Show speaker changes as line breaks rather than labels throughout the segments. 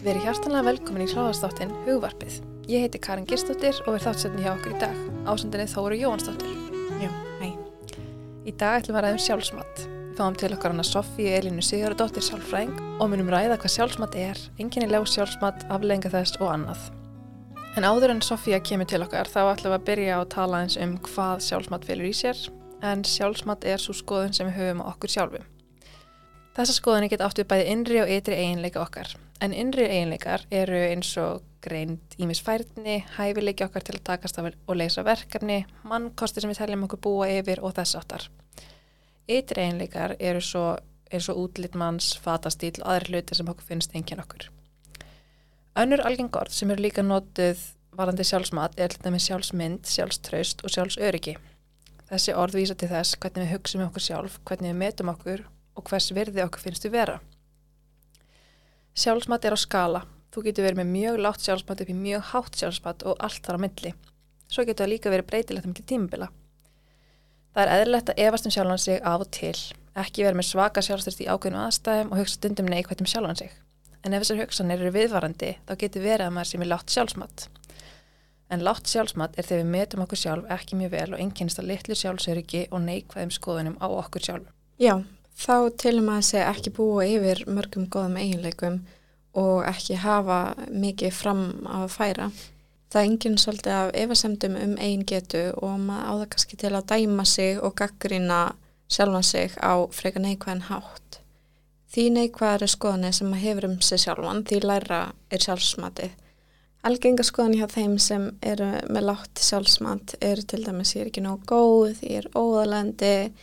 Verið hjartanlega velkomin í hláðastáttin Hugvarpið. Ég heiti Karin Girstóttir og verð þáttsendin hjá okkur í dag. Ásendinni Þóru Jóhansdóttir.
Já, hæ.
Í dag ætlum við að ræða um sjálfsmatt. Við fáum til okkar hana Sofíu Elinu Sigurðardóttir sjálfræðing og munum ræða hvað sjálfsmatt er, enginnileg sjálfsmatt, aflenga þess og annað. En áður en Sofía kemur til okkar þá ætlum við að byrja að tala eins um hvað sjálfsmatt fylgur í sér en sjálfsmatt er svo skoðun sem við höfum á okkur sjálfum. Þessa skoðunni geta átt við bæði innri og ytri eiginleika okkar en innri eiginleikar eru eins og greind ímisfærni, hæfileiki okkar til að takast af og leysa verkefni, mannkosti sem við teljum okkur búa yfir og þess áttar. Ytri eiginleikar eru svo, er svo útlitt manns, fatastíl og aðri hluti sem okkur finnst engin okkur. Önnur algengord sem eru líka notuð varandi sjálfsmat er alltaf með sjálfsmynd, sjálfströst og sjálfsöryggi. Þessi orð vísa til þess hvernig við hugsaum okkur sjálf, hvernig við metum okkur og hvers virði okkur finnst við vera. Sjálfsmat er á skala. Þú getur verið með mjög látt sjálfsmat upp í mjög hátt sjálfsmat og allt þar á milli. Svo getur það líka verið breytilegt um til tímubila. Það er eðlilegt að efast um sjálfan sig af og til, ekki verið með svaka sjálfstyrst í ákveðnum aðstæðum og hugsa stundum neikvægt um sjálfan sig. En ef þessar hugsanir eru viðvarandi, þá getur verið að maður sem er látt sjálfsmat. En látt sjálfsmat er þegar við metum okkur sjálf ekki mjög vel og einkennist að litlu sjálfsöryggi og neikvæðum skoðunum á okkur sjálf.
Já, þá tilum að segja ekki búa yfir mörgum góðum eiginleikum og ekki hafa mikið fram að færa. Það er enginn svolítið af efasemdum um eigin getu og maður áða kannski til að dæma sig og gaggrina sjálfan sig á freka neikvæðan hátt. Því neikvæðari skoðanir sem maður hefur um sig sjálfan, því læra er sjálfsmatið. Algenga skoðan hjá þeim sem eru með látt sjálfsmat eru til dæmis ég er ekki nóg góð, ég er óðalendi,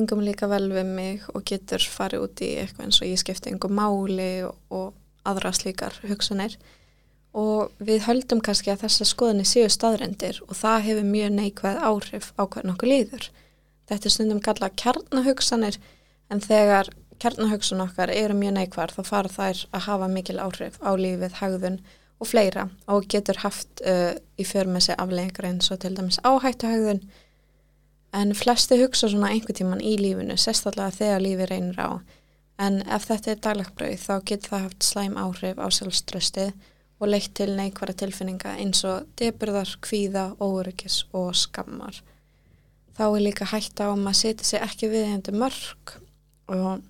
yngum líka vel við mig og getur farið út í eitthvað eins og ég skipti yngum máli og, aðra slíkar hugsanir og við höldum kannski að þessa skoðinni séu staðrendir og það hefur mjög neikvæð áhrif á hvern okkur líður. Þetta er stundum kalla kjarnahugsanir en þegar kjarnahugsun okkar eru mjög neikvæð þá fara þær að hafa mikil áhrif á lífið, hagðun og fleira og getur haft uh, í för með sig afleggingar eins og til dæmis áhættuhagðun en flesti hugsa svona einhver tíman í lífinu, sérstaklega þegar lífi reynir á en ef þetta er daglagbröð þá getur það haft slæm áhrif á sjálfströstið og leitt til neikværa tilfinninga eins og deburðar, kvíða, óryggis og skammar. Þá er líka hægt á að maður setja sig ekki við hendur mörg og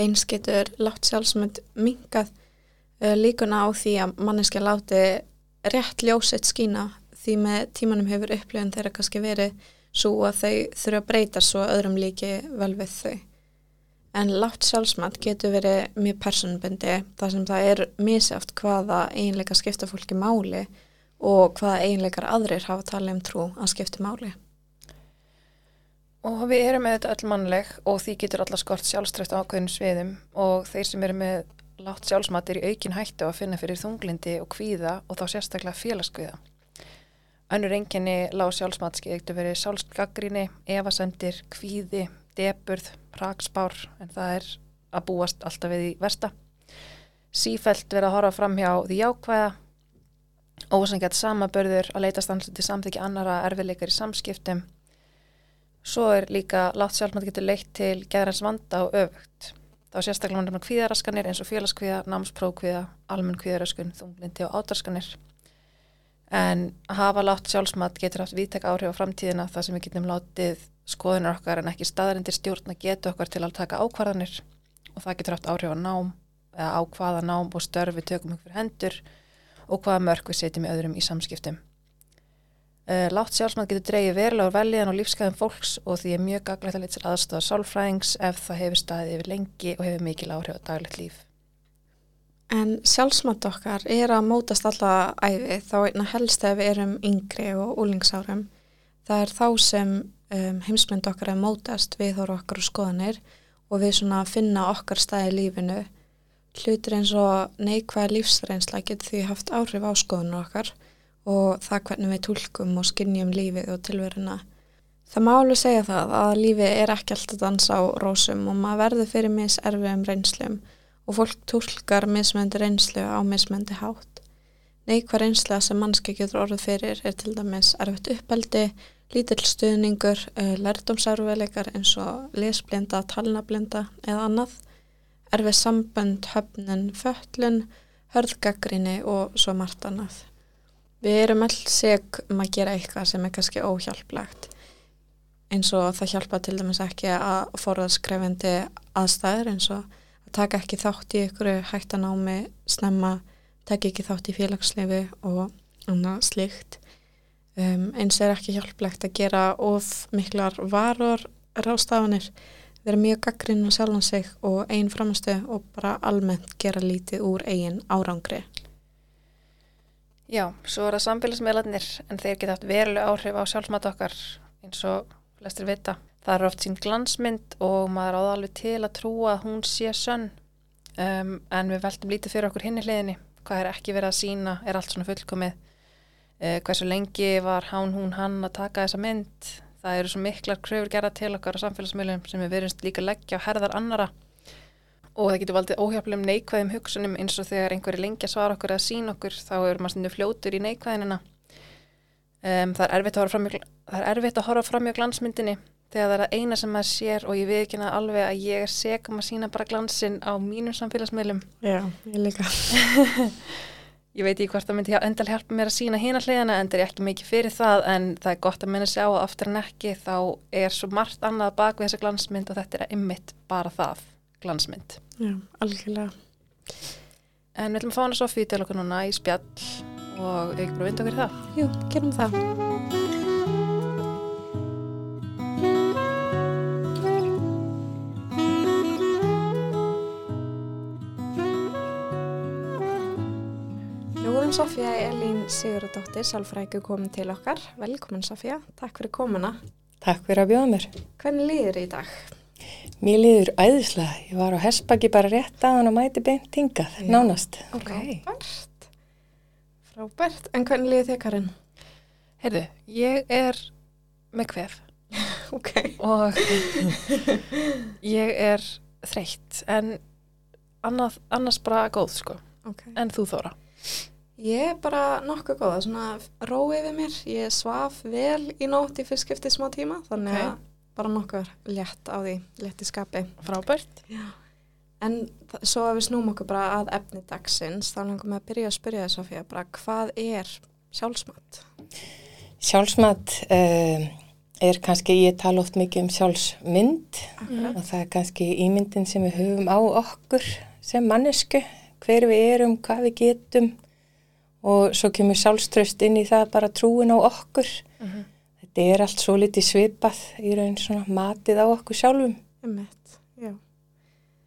eins getur látt sjálfsmynd mingað líkuna á því að manneskja láti rétt ljósett skína því með tímanum hefur upplifin þeirra kannski verið svo að þau þurfa að breyta svo öðrum líki vel við þau. En látt sjálfsmat getur verið mjög personbundi þar sem það er misjátt hvaða eiginleika skipta fólki máli og hvaða eiginleikar aðrir hafa talið um trú að skipta máli.
Og við erum með þetta öll mannleg og því getur alla skort sjálfströft á ákveðinu sviðum og þeir sem eru með látt sjálfsmat er í aukin hættu að finna fyrir þunglindi og kvíða og þá sérstaklega félagskviða. Önnur enginni lág sjálfsmat getur verið sjálfsgaggrinni, evasendir, kvíði, deburð, praksbár en það er að búast alltaf við í versta. Sífælt verið að horfa fram hjá því jákvæða, ósangjart samabörður að leita stannslu til samþykja annara erfiðleikar í samskiptum. Svo er líka látt sjálfsmat getur leitt til geðrans vanda og öfugt. Þá sérstaklega með kvíðaraskanir eins og félagskvíða, námsprókvíða, almenn kvíðaröskun, þunglindi og átarskanir. En hafa látt sjálfsmat getur haft viðtek áhrif á framtíðina þar sem við getum látið skoðunar okkar en ekki staðarindir stjórn að geta okkar til að taka ákvarðanir og það getur haft áhrif á nám eða á hvaða nám og störf við tökum ykkur hendur og hvaða mörg við setjum í öðrum í samskiptum. Uh, látt sjálfsmat getur dreyið verulega úr veljan og lífskeiðum fólks og því er mjög gaglegt að sér aðstofa sálfræðings ef það hefur staðið yfir lengi og hefur mikil áhrif á daglegt líf.
En sjálfsmat okkar er að mótast alla æfi þá einna helst ef við erum yngri og úlingsárum. Það er þá sem um, heimsmynd okkar er mótast við þóru okkar og skoðanir og við svona finna okkar staði í lífinu. Hlutir eins og neikvæða lífsreynsla getur því haft áhrif á skoðanur okkar og það hvernig við tólkum og skinnjum lífið og tilveruna. Það má alveg segja það að lífið er ekki alltaf dansa á rósum og maður verður fyrir mis erfiðum reynslum og fólk tólkar mismöndi reynslu á mismöndi hátt. Neikvæð reynsla sem mannski getur orðið fyrir er til dæmis erfitt uppeldi, lítill stuðningur, lærdomsarveikar eins og lesblinda, talnablinda eða annað, erfið sambönd, höfnun, föllun, hörðgaggrinni og svo margt annað. Við erum all seg um að gera eitthvað sem er kannski óhjálplegt eins og það hjálpa til dæmis ekki að forðaskrefendi aðstæður eins og að taka ekki þátt í ykkur hættanámi snemma, taka ekki þátt í félagsleifi og annað slikt. Um, eins er ekki hjálplegt að gera of miklar varor rástafanir, vera mjög gaggrinn á sjálfan sig og einn framastu og bara almennt gera lítið úr eigin árangri.
Já, svo er það samfélagsmiðlarnir en þeir geta haft veruleg áhrif á sjálfsmat okkar eins og flestir vita. Það er oft sín glansmynd og maður áða alveg til að trúa að hún sé sönn um, en við veltum lítið fyrir okkur hinni hliðinni. Hvað er ekki verið að sína, er allt svona fullkomið. Uh, hversu lengi var hán hún hann að taka þessa mynd. Það eru svo miklar kröfur gerða til okkar á samfélagsmiðlum sem við verðumst líka leggja á herðar annara og það getur valdið óhjálpulegum neikvæðum hugsunum eins og þegar einhverju lengi að svara okkur eða sína okkur þá er maður stundu fljótur í neikvæðinina. Um, það, er er erfitt að horfa fram mjög glansmyndinni þegar það er að eina sem maður sér og ég við ekki alveg að ég er segum að sína bara glansinn á mínum samfélagsmiðlum.
Já, ég líka.
Ég veit ekki hvort það myndi endal hjálpa mér að sína hína hliðana en það er ekki mikið fyrir það en það er gott að minna sjá að oftar en ekki þá er svo margt annað bak við þessa glansmynd og þetta er ymmit bara það glansmynd.
Já, algjörlega.
En við ætlum að fá hana Sofí til okkur núna í spjall og við ekki bara vinda okkur í það.
Jú, gerum það. Sofía Elín Sigurðardóttir, sálfrækju komin til okkar. Velkomin Sofía, takk fyrir komuna.
Takk fyrir að bjóða mér.
Hvernig líður í dag?
Mér liður æðislega. Ég var á Hespaki bara rétt að hann að mæti beint hingað,
Já.
nánast.
Ok. Frábært. Frábært. En hvernig líður þið, Karin?
Heyrðu, ég er með kvef
Ok.
og ég er þreytt en annað, annars bara góð sko.
Ok.
En þú Þóra?
Ég er bara nokkuð góða, svona rói við mér. Ég svaf vel í nótt í fyrst skiptið smá tíma, þannig að bara nokkuð létt á því, létt í skapi.
Frábært.
En þa- svo að við snúm okkur bara að efni dagsins, þá langum við að byrja að spyrja þess Sofía, bara hvað er sjálfsmat?
Sjálfsmat uh, er kannski, ég tala oft mikið um sjálfsmynd
Akkurat.
og það er kannski ímyndin sem við höfum á okkur sem mannesku, hver við erum, hvað við getum og svo kemur sjálfströst inn í það bara trúin á okkur.
Mhm.
Þetta er allt svo litið svipað í raun svona matið á okkur sjálfum.
Emmett, já.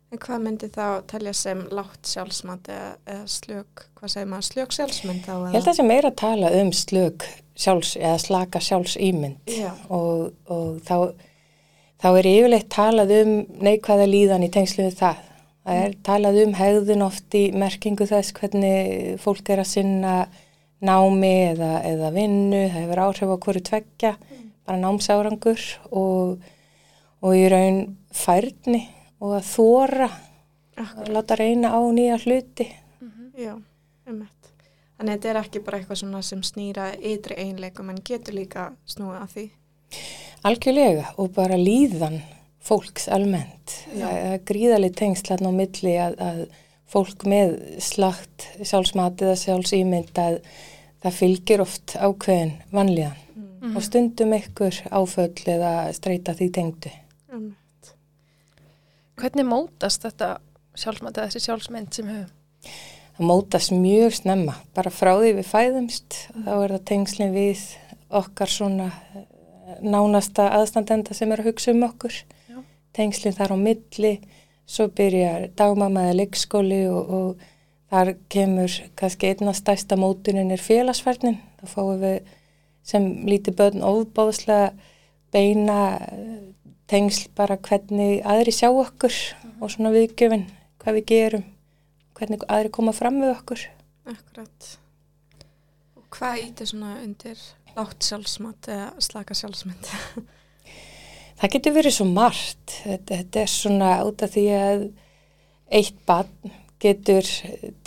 En hvað myndi þá telja sem látt sjálfsmat eða, eða slök, hvað segir maður, slök sjálfsmynd þá?
Ég held að það sé meira að tala um slög sjálfs eða slaka sjálfsýmynd
Já.
og, og þá, þá er yfirleitt talað um neikvæða líðan í tengslu við það. Það er talað um hegðun oft í merkingu þess hvernig fólk er að sinna námi eða, eða vinnu, það hefur áhrif á hverju tveggja, bara námsárangur og, og í raun færni og að þóra, að láta reyna á nýja hluti.
Já, emmett. Þannig að þetta er ekki bara eitthvað svona sem snýra ytri einleikum en getur líka snúið að því.
Algjörlega og bara líðan fólks almennt.
Já.
Það er gríðalið tengslan á milli að, að fólk með slagt sjálfsmat eða sjálfsýmynd að það fylgir oft ákveðin vanlíðan og stundum ykkur áföll eða streyta því tengdu.
Emmett.
Hvernig mótast þetta sjálfsmat eða þessi sjálfsmynd sem höfum?
Það mótast mjög snemma, bara frá því við fæðumst, þá er það tengslinn við okkar svona eh, nánasta aðstandenda sem er að hugsa um okkur.
Já.
Tengslinn þar á milli, svo byrjar dagmama eða leikskóli og, og þar kemur kannski einna stærsta mótunin er félagsfærnin. Þá fáum við sem lítið börn ofbáðslega beina eh, tengsl bara hvernig aðri sjá okkur og svona viðgjöfin, hvað við gerum hvernig aðri koma fram við okkur.
Akkurat. Og hvað ítir svona undir látt sjálfsmat eða slaka sjálfsmynd?
Það getur verið svo margt. Þetta, þetta er svona út af því að eitt barn getur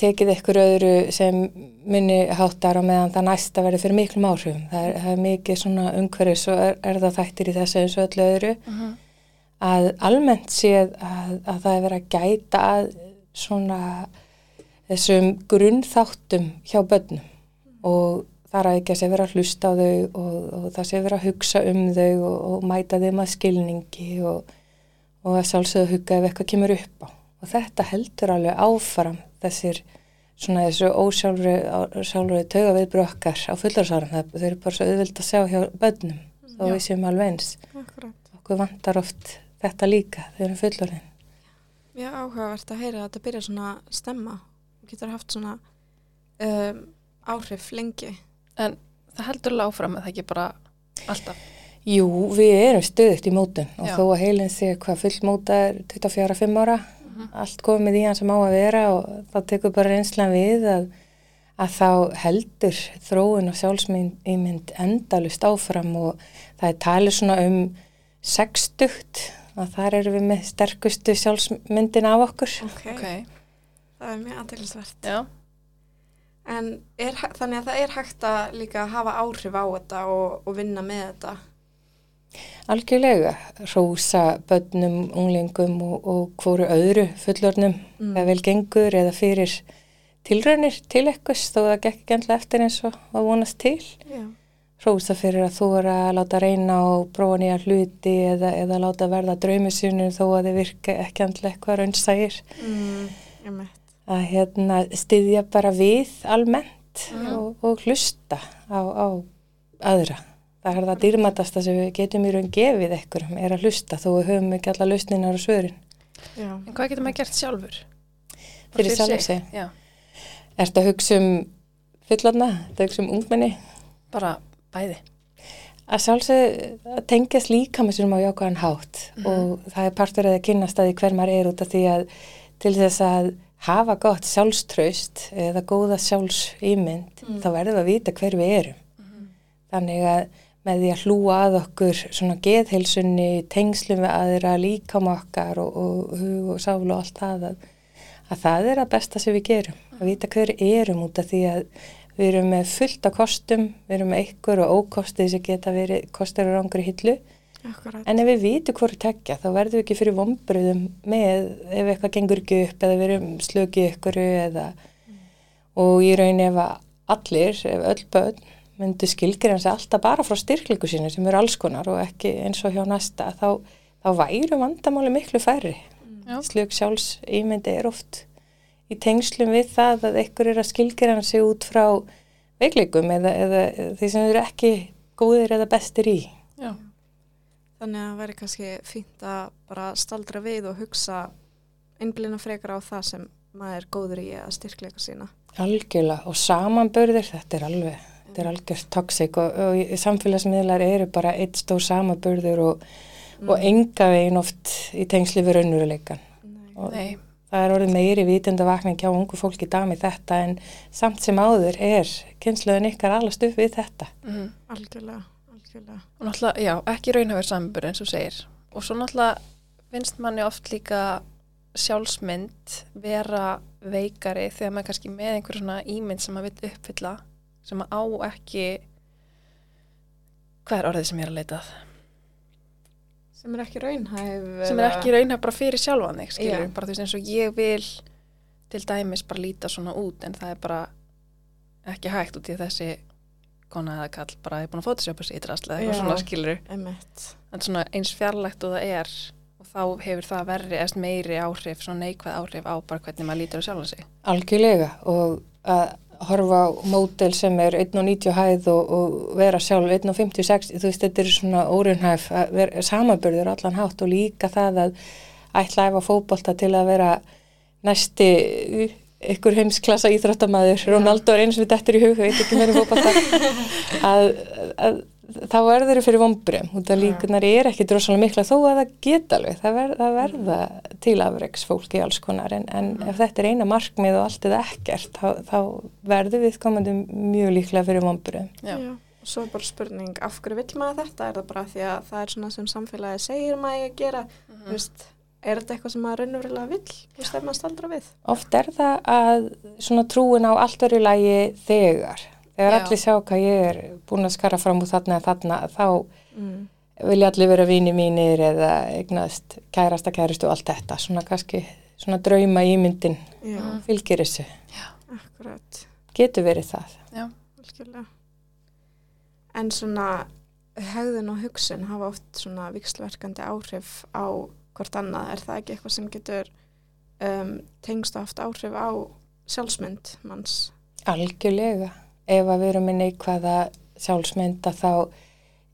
tekið ykkur öðru sem muni háttar á meðan það næsta verður fyrir miklum áhrifum. Það er, það er mikið svona umhverfis og er, er það þættir í þessu eins og öllu öðru að almennt séð að, að það er verið að gæta að svona þessum grunnþáttum hjá börnum og þar að ekki að sé vera að hlusta á þau og, og það sé vera að hugsa um þau og, og mæta þeim að skilningi og, og að sjálfsögðu hugga ef eitthvað kemur upp á. Og þetta heldur alveg áfram þessir svona þessu ósjálfur tauga viðbrokkar á fullarsárum. Þau eru bara svo auðvild að sjá hjá börnum þó
Já.
við séum alveg eins.
Akkurat.
Okkur vantar oft þetta líka þegar við erum fullorðin.
Já, áhugavert að heyra að þetta byrja svona að stemma og getur haft svona um, áhrif lengi.
En það heldur alveg áfram að það ekki bara alltaf.
Jú, við erum stöðugt í mótun og
Já.
þó að heilin sé hvað fullmóta er 24-5 ára, allt komið í hann sem á að vera og þá tekur bara reynslan við að, að þá heldur þróun og sjálfsmynd endalust áfram og það er talið svona um 60 og þar erum við með sterkustu sjálfsmyndin af okkur.
Ok.
Ok,
Það er mjög aðeinsvert.
já.
En er, þannig að það er hægt að líka hafa áhrif á þetta og, og vinna með þetta.
Algjörlega, rósa bönnum, unglingum og, og hvoru öðru fullornum
Mm.
eða vel gengur eða fyrir tilraunir til ekkurs þó það gekk ekki endla eftir eins og að vonast til.
Já.
Rósa fyrir að þú er að láta reyna og prófa nýja hluti eða, eða láta verða draumisynum þó að þið virka ekki endla eitthvað raunsægir.
Mm.
Að hérna styðja bara við almennt
Mhm.
og, og hlusta á, á aðra. Það er það dýrmatasta sem við getum í raun gefið ekkurum er að hlusta þó við höfum ekki alla lausninar og svörin.
Já.
En hvað getur maður gert sjálfur? Bara
Fyrir sjálfan sig?
Já,
Ertu að hugsa um fullorna, ertu að hugsa um ungmenni?
bara bæði.
Að sjálfsög að tengjast líka með sérum á jákvæðan hátt og það er partur að kynast að því hver maður er út af því að til þess að hafa gott sjálfströst eða góða sjálfsýmynd þá verðum við að vita hver við erum. Þannig að með því að hlúa að okkur svona geðheilsunni, tengslum við aðra, líkam okkar og, og hug og sálu og allt það að, að það er að besta sem við gerum. Að vita hver erum út af því að við erum með fullt af kostum, við erum með ykkur og ókostið sem geta verið kostur og rángur í hillu.
Akkurat.
En ef við vitum hverju tekja þá verðum við ekki fyrir vombriðum með ef eitthvað gengur ekki upp eða við erum slökið ykkur eða og í raun ef að allir, ef öll börn myndu skilgreina sig alltaf bara frá styrklingu sínu sem eru alls konar og ekki eins og hjá næsta þá, þá væru vandamáli miklu færri.
Já.
Slök sjálfs ímyndi er oft í tengslum við það að ykkur er að skilgreina sig út frá veikleikum eða, eða því sem eru ekki góðir eða bestir í.
Já.
Þannig að það væri kannski fínt að bara staldra við og hugsa einblina frekar á það sem maður er góður í að styrkleika sína.
Algjörlega og samanbörðir, þetta er alveg, þetta er algjörst toxic og, og samfélagsmiðlar eru bara eitt stór samanbörður og, og enga veginn oft í tengsli við raunveruleikan.
Nei.
Og
Nei,
það er orðið meiri vitundavakning hjá ungu fólki í dag með þetta en samt sem áður er kynsluðin ykkar alast upp við þetta.
mm
Algjörlega, algjörlega.
og náttúrulega, já, ekki raunhafur sambur eins og segir. Og svo náttúrulega finnst manni oft líka sjálfsmynd vera veikari þegar maður kannski með einhver svona ímynd sem maður vill uppfylla sem á ekki hvað er orðið sem ég er að leitað?
Sem er ekki raunhæf.
sem er ekki raunhaf bara fyrir sjálfan þig skilur,
Já.
bara þú veist eins og ég vil til dæmis bara líta svona út en það er bara ekki hægt út í þessi kona eða kall bara er búin að photoshopa sig í draslega eitthvað svona skilur en svona eins fjarlægt og það er og þá hefur það verri eða meiri áhrif svona neikvæð áhrif á bara hvernig maður lítur á sjálfan sig
Algjörlega og að horfa á mótel sem er 1,90 hæð og, og vera sjálf 1,56, þú veist þetta er svona órunhæf að vera samanbörður allan hátt og líka það að ætla að æfa fótbolta til að vera næsti ykkur heimsklassa íþróttamæður, Ronaldo er eins við dettur í hug, veit ekki meira um fótbolta. Að, að þá verður þau fyrir vombrum út af líkunar er ekki drosalega mikla þó að það geta alveg, það, ver, það verða til afreiks fólki alls konar en, en ef þetta er eina markmið og allt eða ekkert þá, þá verður við komandi mjög líklega fyrir vombrum.
Já.
Já. Og svo er bara spurning, af hverju vill maður þetta? Er það bara því að það er svona sem samfélagi segir maður eigi að gera? Þú veist, er þetta eitthvað sem maður raunverulega vill? Þú veist, ef maður staldra við?
Oft er það að svona trúin á allt verið lægi þegar. Þegar
Já.
allir sjá hvað ég er búin að skara fram úr þarna eða þarna þá
Mm.
vilja allir vera vini mínir eða eignast kærasta kæristu og allt þetta. Svona kannski svona drauma ímyndin
Já,
Mm.
fylgir þessu,
akkurat.
getur verið það.
Já,
Algjörlega. En svona hegðun og hugsun hafa oft svona vikslverkandi áhrif á hvort annað. Er það ekki eitthvað sem getur um, tengst og haft áhrif á sjálfsmynd manns?
Algjörlega. Ef að við erum með neikvæða sjálfsmynda þá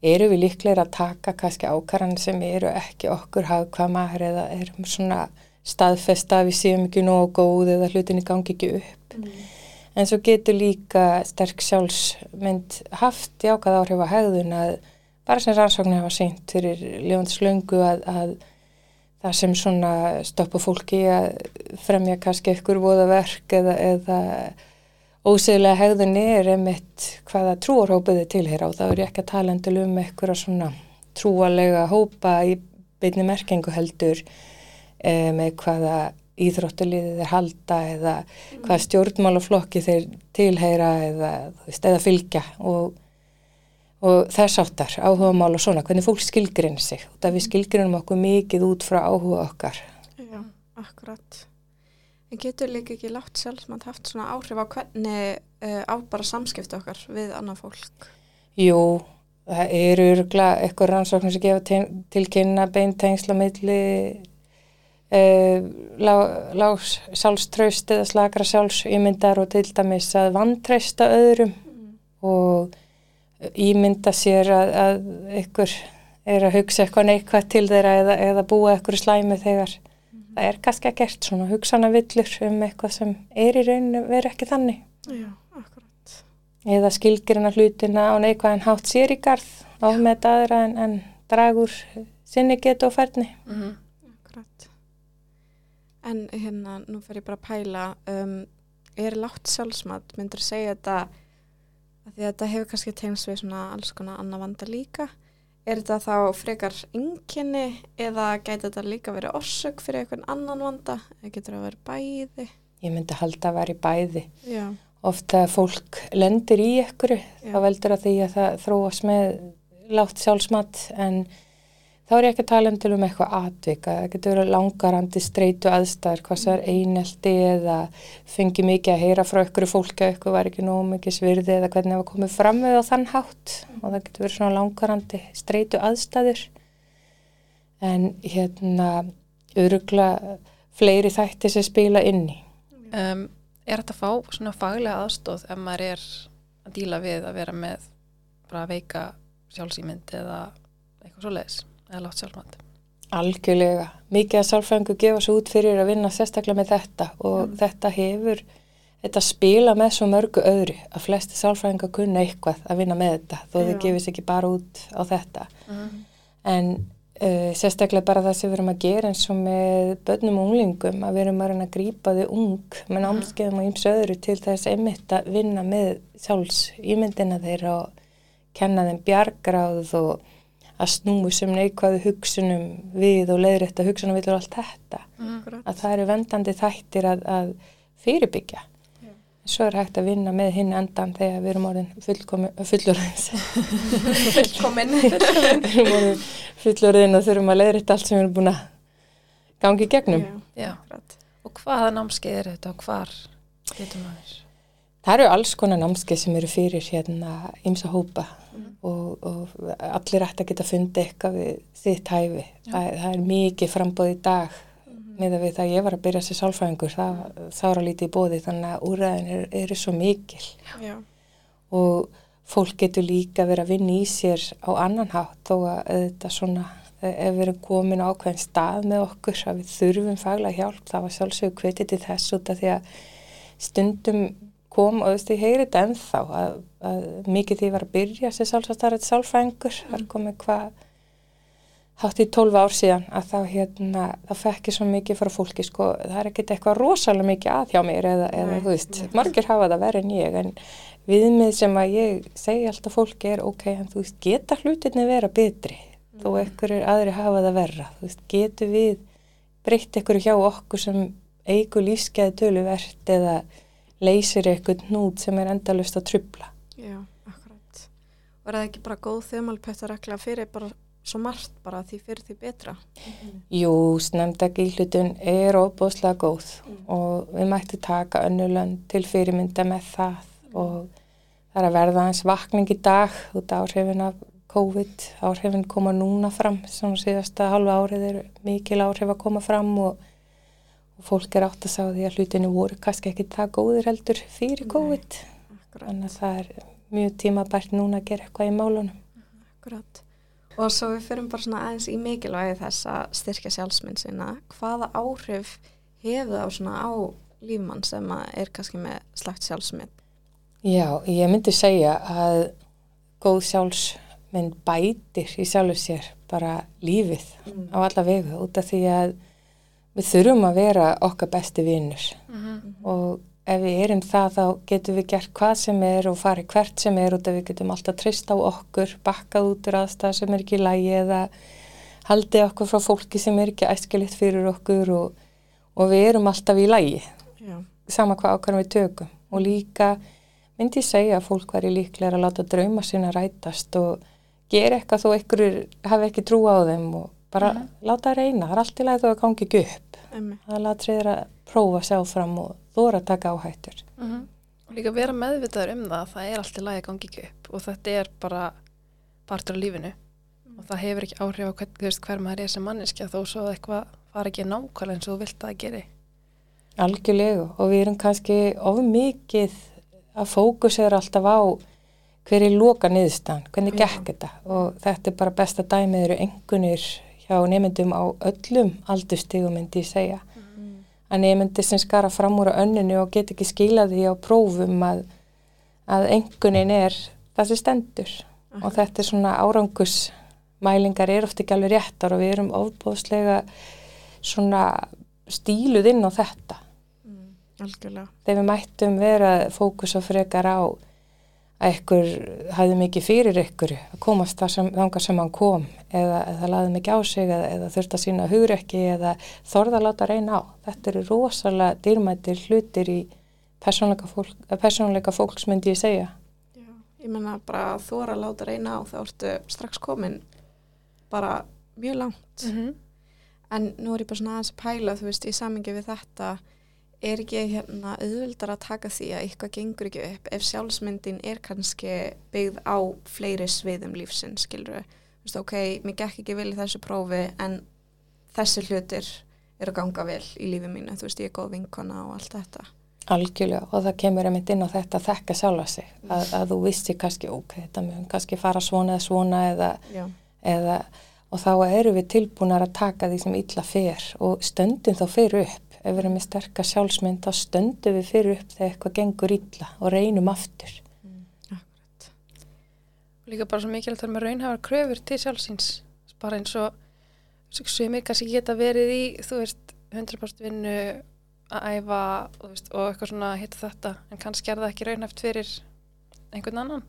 eru við líklega að taka kannski ákaran sem eru ekki okkur hagkvamar eða erum svona staðfesta að við séum ekki nógu góð eða hlutinni gangi ekki upp.
Mm.
En svo getur líka sterk sjálfsmynd haft jákað áhrif á hegðun að bara sem rannsóknir hafa sínt fyrir ljóðans löngu að, að það sem svona stoppa fólki að fremja kannski ykkur voðaverk eða, eða óseglega hegðunni er einmitt hvaða trúarhópaði tilheyra og þá er ég ekki að tala endil um eitthvað svona trúalega hópa í beinni merkingu heldur e, með hvaða íþróttaliðið þeir halda eða hvaða stjórnmálaflokki þeir tilheyra eða, veist, eða fylgja og, og þess áttar áhuga mál og svona, hvernig fólk skilgrinni sig. Og það við skilgrinnum okkur mikið út frá áhuga okkar.
Já, akkurat. En getur líka ekki látt sjálfsmynd haft svona áhrif á hvernig uh, á bara samskipti okkar við annað fólk?
Jú, það eru örgulega eitthvað rannsóknir sem gefa til, kynna beintengsla milli uh, lág, lág sjálfströst eða slakra sjálfsýmyndar og til dæmis að vantreysta öðrum og ímynda sér að, að ykkur er að hugsa eitthvað neikvægt til þeirra eða, eða búa ykkur slæmi þegar það er kannski að gert svona hugsana villur um eitthvað sem er í rauninu verið ekki þannig
Já, akkurat.
eða skilgrina hlutina á neikvæðan hátt sér í garð á með aðra en, en dragur sinni getu og færni.
Mhm.
Akkurat. En hérna, nú fer ég bara að pæla, um, er látt sjálfsmat, myndur segja þetta, að því að þetta hefur kannski tengst við svona alls konar annað vanda líka, er þetta þá frekar ynginni eða gæti þetta líka verið orsök fyrir einhvern annan vanda, eða getur það verið bæði?
Ég myndi halda að vera í bæði.
Já,
Ofta fólk lendir í ykkur,
Já.
þá veldur að því að það þróast með látt sjálfsmat en þá er ég ekki að tala um til um eitthvað atvika. Það getur verið langarandi streitu aðstæður, hvað það er einelti eða fengi mikið að heyra frá ykkur fólki að ykkur var ekki nóg mikið svirði eða hvernig það var komið fram við á þann hátt og það getur verið svona langarandi streitu aðstæður. En hérna, örugla fleiri þætti sem spila inni.
Um, er þetta að fá svona faglega aðstóð ef maður er að díla við að vera með bara veika sjálfsýmynd eða eitthvað svo leiðis eða látt sjálfmænt?
Algjörlega. Mikið að sálfrængu gefa svo út fyrir að vinna sérstaklega með þetta og þetta hefur, þetta spila með svo mörgu öðru að flesti sálfrænga kunna eitthvað að vinna með þetta þó þau gefis ekki bara út á þetta.
Mm.
En uh, sérstaklega bara það sem við erum að gera eins og með börnum og unglingum að við erum að reyna að grípa þau ung með námskeiðum og íms öðru til þess einmitt að vinna með sjálfs ímyndina þeirra og kenna þeim bjargráð og að snúi sem neikvæðu hugsunum við og leiðrétta hugsunum við og allt þetta.
akkurat.
Að það eru vendandi þættir að, að fyrirbyggja.
Já.
Svo er hægt að vinna með hinn endan þegar við erum orðin fullorðins.
Velkomin.
við erum orðin fullorðin og þurfum að leiðrétta allt sem við erum búin að gangi gegnum.
Já.
akkurat.
Og hvaða námskeið er þetta og hvar getur maður?
Það eru alls konar námskeið sem eru fyrir hérna ymsa hópa og, og allir ætti að geta fundið eitthvað við sitt hæfi. Það, það er mikið frambóð í dag með að við það ég var að byrja sér sálfræðingur, það sára lítið í bóði þannig að úræðin eru er svo mikil.
Já,
og fólk getur líka verið að vinna í sér á annan hátt þó að þetta svona ef við erum komin á ákveðin stað með okkur að við þurfum faglega hjálp það var sjálfsögur hvetið til þess út af því að stundum kom og þú veist ég heyri þetta ennþá að, að mikið því ég var að byrja sér sjálfsastarrið sálfræðingur það er komið hvað hátt í 12 ár síðan að þá hérna það fekk ég svo mikið frá fólki sko það er ekkert eitthvað rosalega mikið að hjá mér eða, eða þú veist, margir hafa það verið en ég en viðmið sem að ég segi alltaf fólki er ok, en þú veist, geta hlutinni vera betri? Þó ekkur er aðri hafa það verra þú veist, getur við breytt ekkur hjá okkur sem eigur lífskeiði töluvert eða leysir eitthvað hnút sem er endalust að trubla
já, akkurat. Er það ekki bara góð þumalpöttaregla fyrir bara svo margt bara því fyrir því betra.
Jú, snemda gílutun er óbúslega góð og við mættum taka önnulönd til fyrirmynda með það og það er að verða eins vakning í dag út af áhrifin af COVID, áhrifin koma núna fram, svona síðasta halva árið er mikil áhrif að koma fram og, og fólk er átt að sá því að hlutinu voru kannski ekki það góðir heldur fyrir COVID, þannig að það er mjög tímabært núna að gera eitthvað í málunum.
Akkurat. Og svo við fyrir bara svona aðeins í mikilvægi þess að styrkja sjálfsmynd sinna. Hvaða áhrif hefur það svona á lífmann sem er kannski með slagt sjálfsmynd?
Já, ég myndi segja að góð sjálfsmynd bætir í sjálfu sér bara lífið á alla vegu út af því að við þurfum að vera okkar besti vinnur og ef við erum það þá getum við gert hvað sem er og farið hvert sem er af. Við getum alltaf trist á okkur, bakkað út úr aðstæð sem er ekki í lægi eða haldið okkur frá fólki sem er ekki æskilitt fyrir okkur og, og við erum alltaf í lægi
Já.
sama hvað ákvæðum við tökum. Og líka myndi ég segja að fólk væri líklega að láta drauma sína rætast og gera eitthvað þó einhverjur hafi ekki trú á þeim og bara láta það reyna, það er allt í lagi þó að gangi ekki upp.
Emmi.
það er latriðir að prófa að sjá fram og þóra að taka áhættur.
Og líka vera meðvitaður um það, það er allt í lagi að gangi ekki upp og þetta er bara partur af lífinu. Og það hefur ekki áhrif á hvern, veist, hver maður er sem manneskja þó svo að eitthvað fara ekki nákvæmlega eins og þú vilt að það geri.
algjörlega. Og við erum kannski of mikið að fókusera alltaf á hver er loka niðurstaðan, hvernig gekk þetta? Og þetta er bara besta dæmið eru engunir hjá nefndum á öllum aldurstígum myndi ég segja að nefndir sem skara fram úr á önninu og get ekki skila því á prófum að, að engunin er það sem stendur og þetta er svona árangursmælingar er oft ekki alveg réttar og við erum ofbóðslega svona stíluð inn á þetta
Mm. Algjörlega.
þegar við mættum vera fókus og frekar á að ykkur hafði mikið fyrir ykkur að komast þar sem, þangar sem hann kom eða, eða laði mikið á sig eða, eða þurfti að sína hugrekki eða þorða að láta reyna á. Þetta eru rosalega dýrmættir hlutir í persónleika, fólk, eh, persónleika fólks myndi ég segja.
Já. Ég menna bara að þóra að láta reyna á þá ertu strax komin bara mjög langt.
-hmm.
En nú er ég bara svona aðeins að pæla, þú veist, í samingi við þetta, er ekki hérna auðvöldar að taka því að eitthvað gengur ekki upp ef sjálfsmyndin er kannski byggð á fleiri sviðum. Þú veist, ok, mér gekk ekki vel í þessu prófi en þessi hlutir eru að ganga vel í lífi mínu, þú veist, ég er góð vinkona og allt þetta.
Algjörlega og það kemur einmitt inn á þetta að þekka sjálfa sig að, að þú vissi kannski ok, þetta mun kannski fara svona eða svona eða, eða og þá erum við tilbúinar að taka því sem illa fer og stöndum þá fyrir upp ef við erum með sterka sjálfsmynd þá stöndum við fyrir upp þegar eitthvað gengur illa og reynum aftur
Akkurat.
Líka bara svo mikilvægt að vera með raunhafar kröfur til sjálfsins. Bara eins og sumir kannski geta verið í, þú veist, 100% vinnu að æfa veist, og eitthvað svona hitta þetta en kannski er það ekki raunhaft fyrir einhvern annan.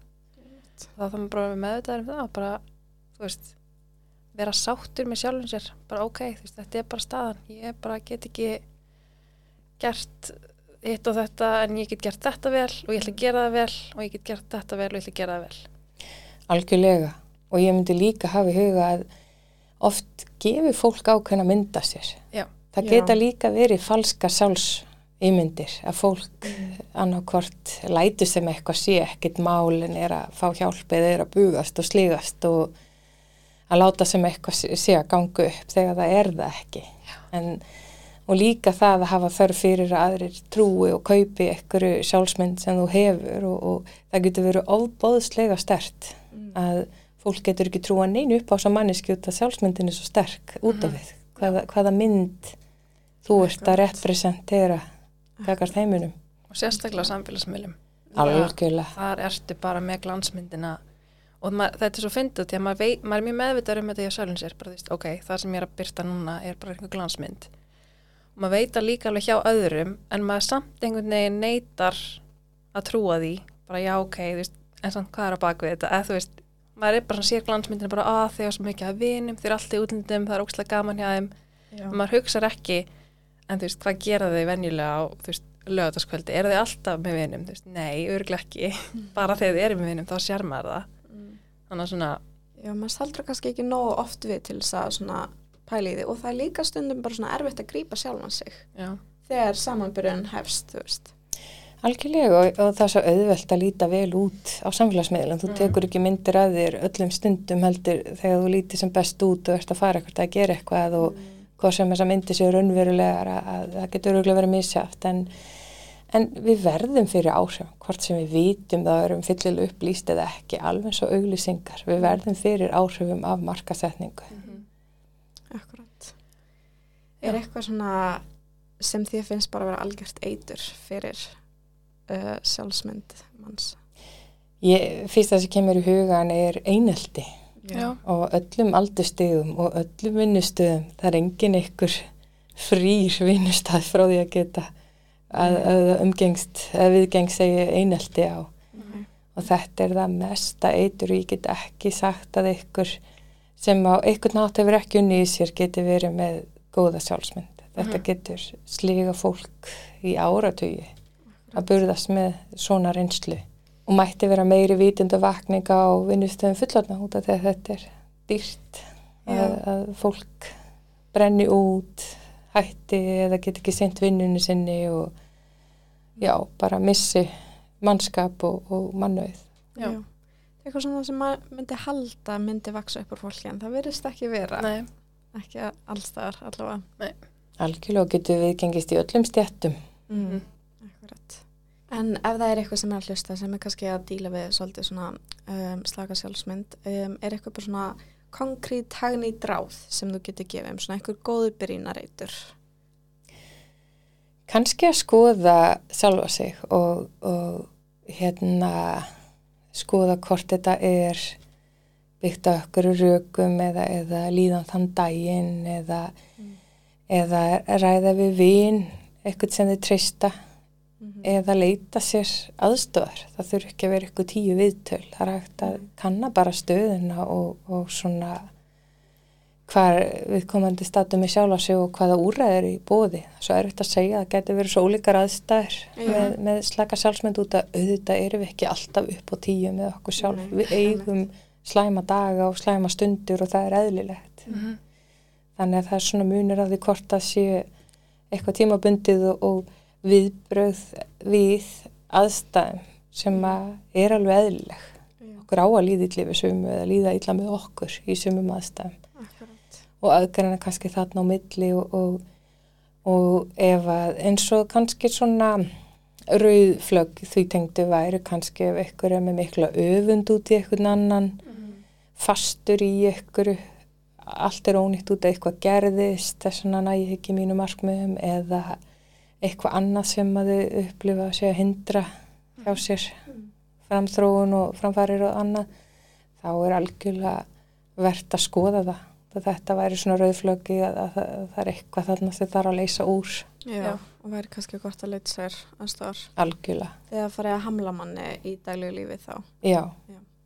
þá þá maður bara með meðvitaður um það og bara, þú veist, vera sáttur með sjálfum sér, bara ok, veist, þetta er bara staðan, ég bara get ekki gert hitt og þetta en ég get gert þetta vel og ég ætla að gera það vel og ég get gert þetta vel og ég ætla að gera það vel.
Algjörlega og ég myndi líka hafa í huga að oft gefur fólk ákveðna mynda sér.
Já.
Það
Já.
geta líka verið falska sjálfsýmyndir að fólk annarkvort lætur sem eitthvað sé ekkit mál en er að fá hjálp eða er að bugast og slígast og að láta sem eitthvað sé- að ganga upp þegar það er það ekki. En, og líka það að hafa þörf fyrir að aðrir trúi og kaupi einhverju sjálfsmynd sem þú hefur og, og það getur verið ofbóðslega stert að fólk getur ekki trúa neinu upp á þess að manneski út að sjálfsmyndin er svo sterk út af við. Hvaða, hvaða mynd þú ert að representera kakart heiminum.
Og sérstaklega samfélagsmiðlum. Þar ertu bara með glansmyndina. Og maður, þetta er svo fyndið því að maður, vei, maður er mjög meðvitaður um þetta í að sjálfum sér, bara veist, ok, það sem ég er að byrta núna er bara einhver glansmynd. Maður veit að líka alveg hjá öðrum, en maður samt einhvern veginn neytar að trúa því, bara já, ok, þú veist, en samt hvað er á baku þetta, eða þú veist, maður er bara svona sér glansmyndina bara að þau er svo mikið að vinum, þau eru alltaf í útlindum, það er ókslega gaman hjá þeim,
Já.
maður hugsar ekki, en þú veist, hvað gera þau venjulega á, þú veist, lögataskvöldi, eru þau alltaf með vinum, þú veist, nei, örgulega ekki, bara þegar þau eru með vinum, þá sér maður það.
Mm.
Þannig að svona,
Já, maður staldur kannski ekki nógu oft við til þess að svona pæla í því og það er líka stundum bara svona erfitt að grípa sjálfan sig
Já.
þegar samanbyrjun hefst, þú veist.
Algjörlega og, og það er svo auðvelt að líta vel út á samfélagsmiðlum. Þú tekur ekki myndir að þér öllum stundum heldur þegar þú lítið sem best út og ert að fara eitthvað að gera eitthvað og hvað sem þess að myndir séu raunverulegar að, að það getur öruglega verið misjátt en, en við verðum fyrir áhrifum, hvort sem við vitum það erum fyllilega upplýst eða ekki, alveg svo auglýsingar. Við verðum fyrir áhrifum af markasetningu.
Akkurat. Er eitthvað svona sem því finnst bara að vera algjört eitur fyrir uh, sjálfsmynd manns?
Ég, fyrst það sem kemur í hugan er eineldi.
Já.
og öllum aldurstegum og öllum vinnustöðum það er engin ykkur frýr vinnustæð frá því að geta að, að umgengst að viðgengst segi einelti á
Mhm.
og þetta er það mesta eitur og ég get ekki sagt að ykkur sem á ykkur nátt hefur ekki unni í sér geti verið með góða sjálfsmynd þetta getur sliga fólk í áratugi að burðast með svona reynslu og mætti vera meiri vítundu vakninga á vinnustöðum fullorna út af því að þetta er dýrt að, að fólk brenni út hætti eða get ekki sent vinnunni sinni og já, bara missi mannskap og, og mannauð.
Já.
Eitthvað svona sem myndi halda myndi vaksa upp úr fólki en það verðist ekki vera.
Nei.
Ekki allstaðar allavega.
Algjörlega getur við gengist í öllum stjættum.
Mm. Akkurat. En ef það er eitthvað sem er að hlusta sem er kannski að díla við svolítið svona um, slaka sjálfsmynd, um, er eitthvað bara svona konkrét hagni dráð sem þú getur gefið um svona einhver góðu byrjinareitur?
Kanski að skoða sjálfa sig og, og hérna skoða hvort þetta er byggt á okkur rökum eða, eða líðan þann daginn eða, eða ræða við vin, eitthvað sem þið treysta eða leita sér aðstöðar. Það þurfi ekki að vera eitthvað tíu viðtöl. Það er hægt að kanna bara stöðuna og, og svona hvar viðkomandi statum er sjálf á sig og hvaða úræður í bóði. Svo er þetta að segja að það getur verið svo ólíkar aðstæður
Já.
með, með slaka sjálfsmynd út að auðvitað erum við ekki alltaf upp á tíu með okkur sjálf.
Nei,
við eigum slæma daga og slæma stundur og það er eðlilegt.
Mhm.
Þannig að það er svona munir af því hvort að sé eitthvað tímabundið og, og viðbröð við aðstæðum sem að er alveg eðlileg. Okkur á að líða við sumu eða líða illa með okkur í sumum aðstæðum
Akkurat.
og aðgræna kannski þarna á milli og, og, og ef að eins og kannski svona rauðflögg því tengdu væri kannski ef ykkur er með mikla öfund út í einhvern annan fastur í ykkur allt er ónýtt út að eitthvað gerðist þess vegna nægi ekki mínu markmiðum eða eitthvað annað sem að þau upplifa að segja hindra hjá sér framþróun og framfærir og annað þá er algjörlega verðt að skoða það að þetta væri svona rauðflöggi að, að, að, það er eitthvað þarna sem þarf að leysa úr
Já,
Já.
og væri kannski gott að leita sér aðstofar
algjörlega,
þegar farið að hamla manni í daglegu lífi þá.
Já.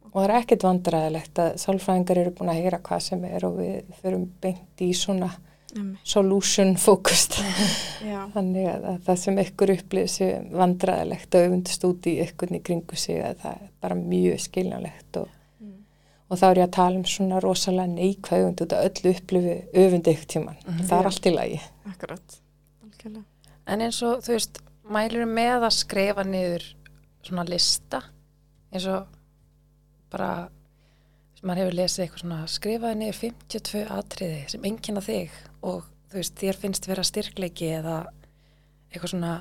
Og það er ekkert vandræðilegt að sálfræðingar eru búin að heyra hvað sem er og við förum beint í svona
Um,
solution focused
já,
þannig að, að það sem ykkur upplifir sig vandræðilegt og öfundist út í ykkurn í kringu sig að það er bara mjög skiljanlegt og,
Mm.
og þá er ég að tala um svona rosalega neikvæð öfund út að öllu upplifi öfundi ykkur tíman það er allt í lagi
akkurat. Algjörlega.
En eins og, þú veist, mælur með að skrifa niður svona lista, eins og bara, maður hefur lesið eitthvað svona, skrifaði niður 52 atriði sem enginn þig og þú veist, þér finnst vera styrkleiki eða eitthvað svona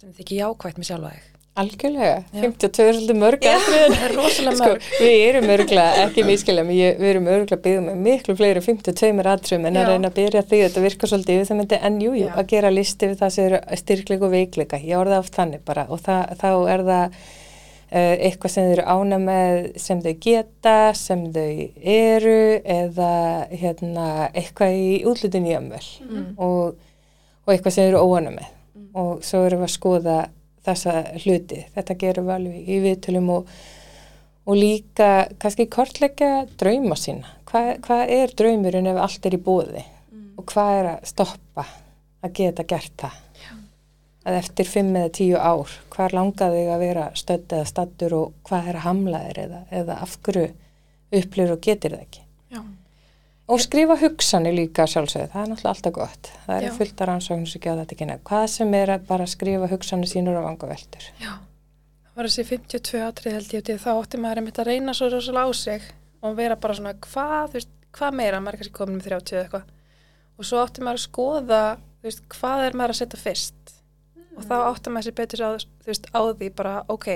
sem þið ekki jákvægt með sjálfa þig.
Algjörlega,
Já.
52 er svolítið mörg atriðin.
það er rosalega
Sko,
mörg.
við erum örgulega, ekki ég- við erum örgulega byggðum með miklu fleiri 52 atriðum en að
Já.
reyna að byrja því, þetta virkar svolítið yfir það myndi en jú, jú,
Já.
að gera listi við það sem eru styrkleik og veikleika, ég orða oft þannig bara og það, þá er það eitthvað sem þau eru ána með sem þau geta, sem þau eru eða hérna, eitthvað í útlutin í ömmvel
Mm.
og, og eitthvað sem þau eru óana með. Og svo erum við að skoða þessa hluti, þetta gerum við alveg í viðtölum og, og líka kannski kortleggja drauma sína, hvað, hvað er draumurinn ef allt er í bóði og hvað er að stoppa að geta gert það að eftir fimm eða tíu ár hvað langaði þig að vera stödd eða stattur og hvað er að hamla þér eða, eða af hverju upplifur og getur það ekki.
Já.
Og skrifa hugsanir líka sjálfsögðu, það er náttúrulega alltaf gott. Það
Já.
er fullt af rannsóknum sem geða þetta ekki nefn. Hvað sem er að bara skrifa hugsanir sínur og vangaveltur.
Já, það var þessi 52 atrið held ég til þá átti maður einmitt að reyna svo rosalega á sig og vera bara svona hvað, þú veist, hvað meira, maður er kannski komin með 30 eða eitthvað og svo átti maður að skoða, þú veist, hvað er maður að setja fyrst og þá átti maður sér betur á, veist, á því bara, ok,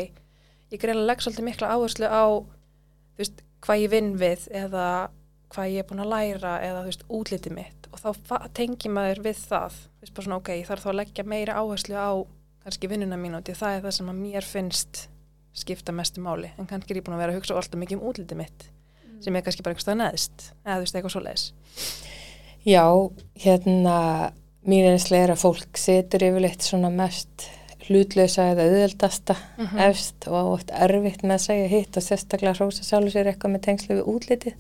ég að leggja svolítið mikla áherslu á, veist, hvað ég vinn við eða hvað ég er búin að læra eða, veist, útliti mitt. Og þá tengi maður við það, svona, ok, ég þarf þá að leggja meira áherslu á kannski vinnuna mín og það er það sem að mér finnst skipta mestu máli. En kannski er ég búin að vera að hugsa alltaf mikið um útliti mitt sem er kannski bara stað neðst eða eitthvað svo leiðis
Já, hérna, mín einslega er að fólk setur yfirleitt svona mest hlutlausa eða auðveldasta
Mhm.
efst og oft erfitt með að segja hitt og sérstaklega hrósa sjálfur sér eitthvað með tengslu við útlitið.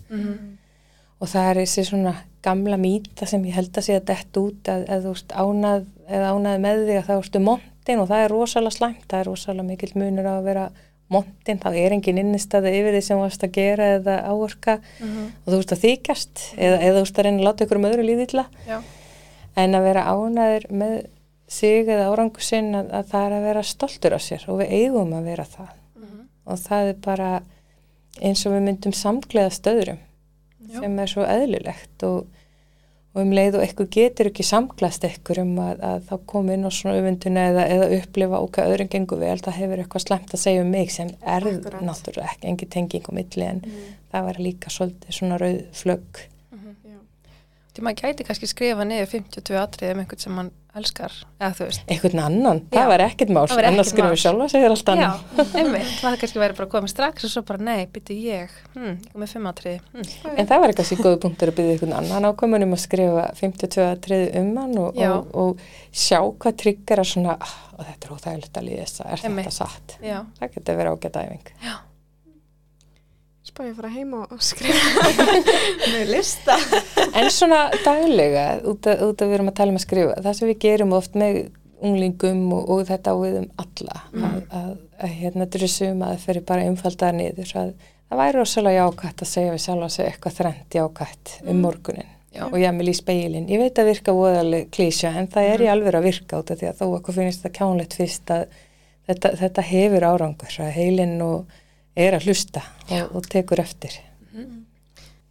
og það er þessi svona gamla mýta sem ég held að sé að dett út að eða ánað eða ánað með því að það ertu montin og það er rosalega slæmt, það er rosalega mikill munur á að vera montin, þá er engin innistæði yfir því sem þú varst að gera eða áorka og þú ert að þykjast eða, eða þú ert að reyna að láta ykkur um öðru líðilla
Já,
en að vera ánaður með sig eða árangu sinn að, að það er að vera stoltur á sér og við eigum að vera það og það er bara eins og við myndum samgleða stöðurum
Já.
sem er svo eðlilegt og, og um leið og eitthvað getur ekki samglast eitthvað um að, að þá koma inn á svona öfunduna eða, eða upplifa og hvað öðrum gengur vel, það hefur eitthvað slemt að segja um mig sem er náttúrulega ekki engi tenging á milli en það var líka svolítið svona rauð flögg.
Því maður gæti kannski skrifa niður 52 atrið um einhvern sem mann elskar eða þú veist
einhvern annan,
Já.
það var ekkert mál annars skrifum við sjálfa segir allt
Já,
annað
einmitt, það kannski verið bara komið strax og svo bara nei, byttu ég hm, ég kom með 5 atrið hm.
En það var sér góðu punktur að byggja einhvern annan ákvæmun um að skrifa 52 atriði um hann og,
Já.
og, og sjá hvað tryggur að svona, ah, þetta er óþægilegt að líða þess að er
Einmitt.
þetta satt.
Já,
Það getur verið ágætt æfing.
Spá ég fara heim og skrifa með lista.
En svona daglega, út að, út að við erum að tala um að skrifa, það sem við gerum oft með unglingum og, og þetta á við um alla, að, að, að hérna drusum að það fyrir bara einfaldar niður, að það væri rosalega jákvætt að segja við sjálf að segja eitthvað þrennt jákvætt um morgunin.
Já.
og ég með í speilin. Ég veit að virka voðaleg klísja en það er í alveg að virka út af því að þó okkur finnst það kjánlegt fyrst að þetta, þetta hefur árangur að heilin og er að hlusta og, og tekur eftir.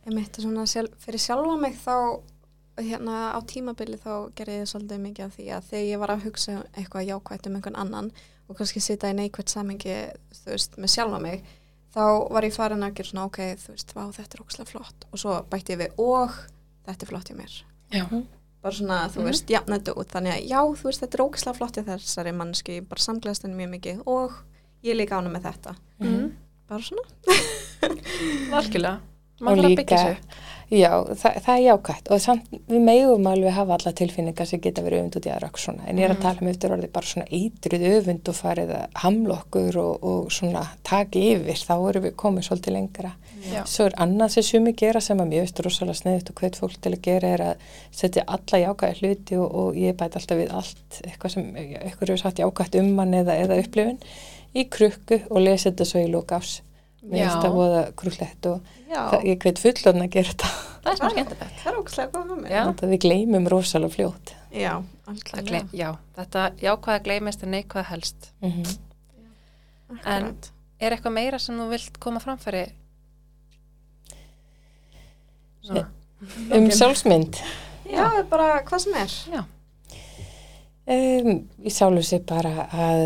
Ég mitt svona sjálf, fyrir sjálfa mig þá hérna á tímabili þá gerði ég svolítið mikið af því að þegar ég var að hugsa eitthvað jákvætt um einhvern annan og kannski sita í neikvætt samingi þú veist með sjálfa mig þá var ég farin að gera svona ok þú veist, vá þetta er ókslega flott. Og svo bætti ég við og þetta er flott hjá mér.
Já,
bara svona þú veist, jafna þetta út. Þannig að já þú veist þetta er ókslega flott hjá þessari mannski bara samglæðast henni mjög mikið og ég líka ánum með þetta.
Mm.
Bara svona.
Algjörlega.
Og líka-. Já, það, það er jákvætt. Og samt, við megum alveg hafa alla tilfinningar sem geta verið öfund út í aðra og svona. En ég er að tala um eftir orðið bara svona eitruð öfund og farið að hamla okkur og, og svona taki yfir, þá erum við komið svolítið lengra.
Já.
Svo er annað sem sumi gera sem að veist rosalega sneðut og hvert fólk til að gera er að setja alla jákvæði hluti og, og ég bæti alltaf við allt eitthvað sem eitthvað eru satt jákvætt um mann eða, eða upplifun í krukku og lesa þetta svo í lóka ás. Mér
Já.
finnst það voða krúllett og
já,
það, ég hveit fullorðin að gera þetta.
það er smá skemmtilegt
það er ókslega góð
Já.
Þetta við gleymum rosalega fljótt.
Já,
gleym, já, þetta jákvæða gleymist en neikvæða helst
Mm
Akkurat.
er eitthvað meira sem þú vilt koma framfæri svona
Um sjálfsmynd.
Já, bara hvað sem er.
já,
Um, ég sjálfu sér bara að,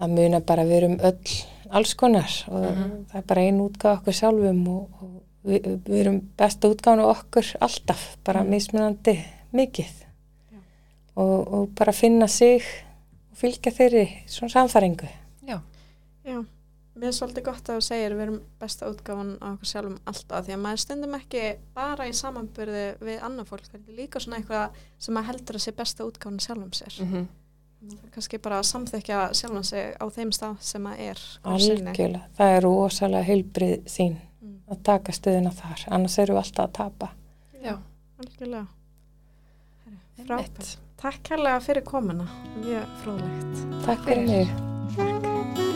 að muna bara við erum öll alls konar og það er bara ein útgáð okkur sjálfum og, og við, við erum besta útgáðan okkur alltaf, bara mismunandi mikið. Og, og bara finna sig og fylgja þeirri svona samfæringu.
já,
Já, mér er svolítið gott að þú segir við erum besta útgáfan á okkur sjálfum alltaf því að maður stundum ekki bara í samanbyrði við annað fólk, þetta er líka svona eitthvað sem maður heldur að sé besta útgáfan sjálfum sér.
mm
Kannski bara að samþykja sjálfum sig á þeim stað sem maður er.
Algjörlega, það er rosalega heilbrið sín
Mm.
að taka stöðuna þar, annars erum við alltaf að tapa.
já,
Algjörlega. Frábært. Takk kærlega fyrir komuna, mjög fróðlegt.
Takk fyrir mig.
Takk.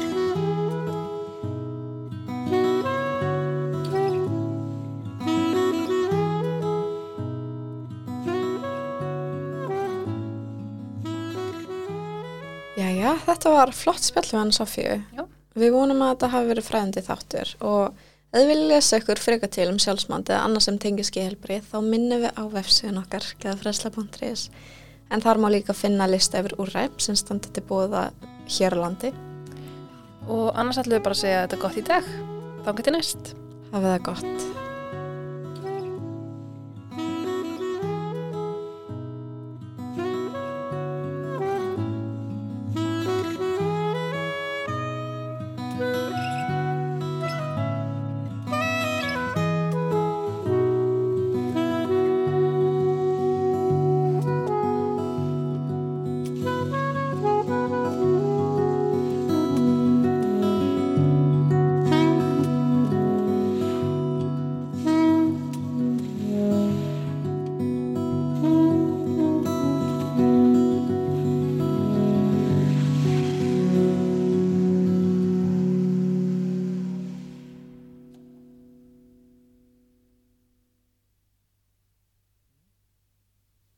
Þetta var flott spjall við hann Sofíu. Við vonum að þetta hafi verið fræðandi þáttur og ef þið viljið lesa ykkur freka til um sjálfsmand eða annað sem tengir skeihelbrið þá minnum við á vefsíðun okkar geðafræsla.is en þar má líka finna lista yfir úrræp sem standa til búða hér á landi.
Og annars ætlum við bara að segja að þetta er gott í dag. Þá getur næst.
Hafið það gott.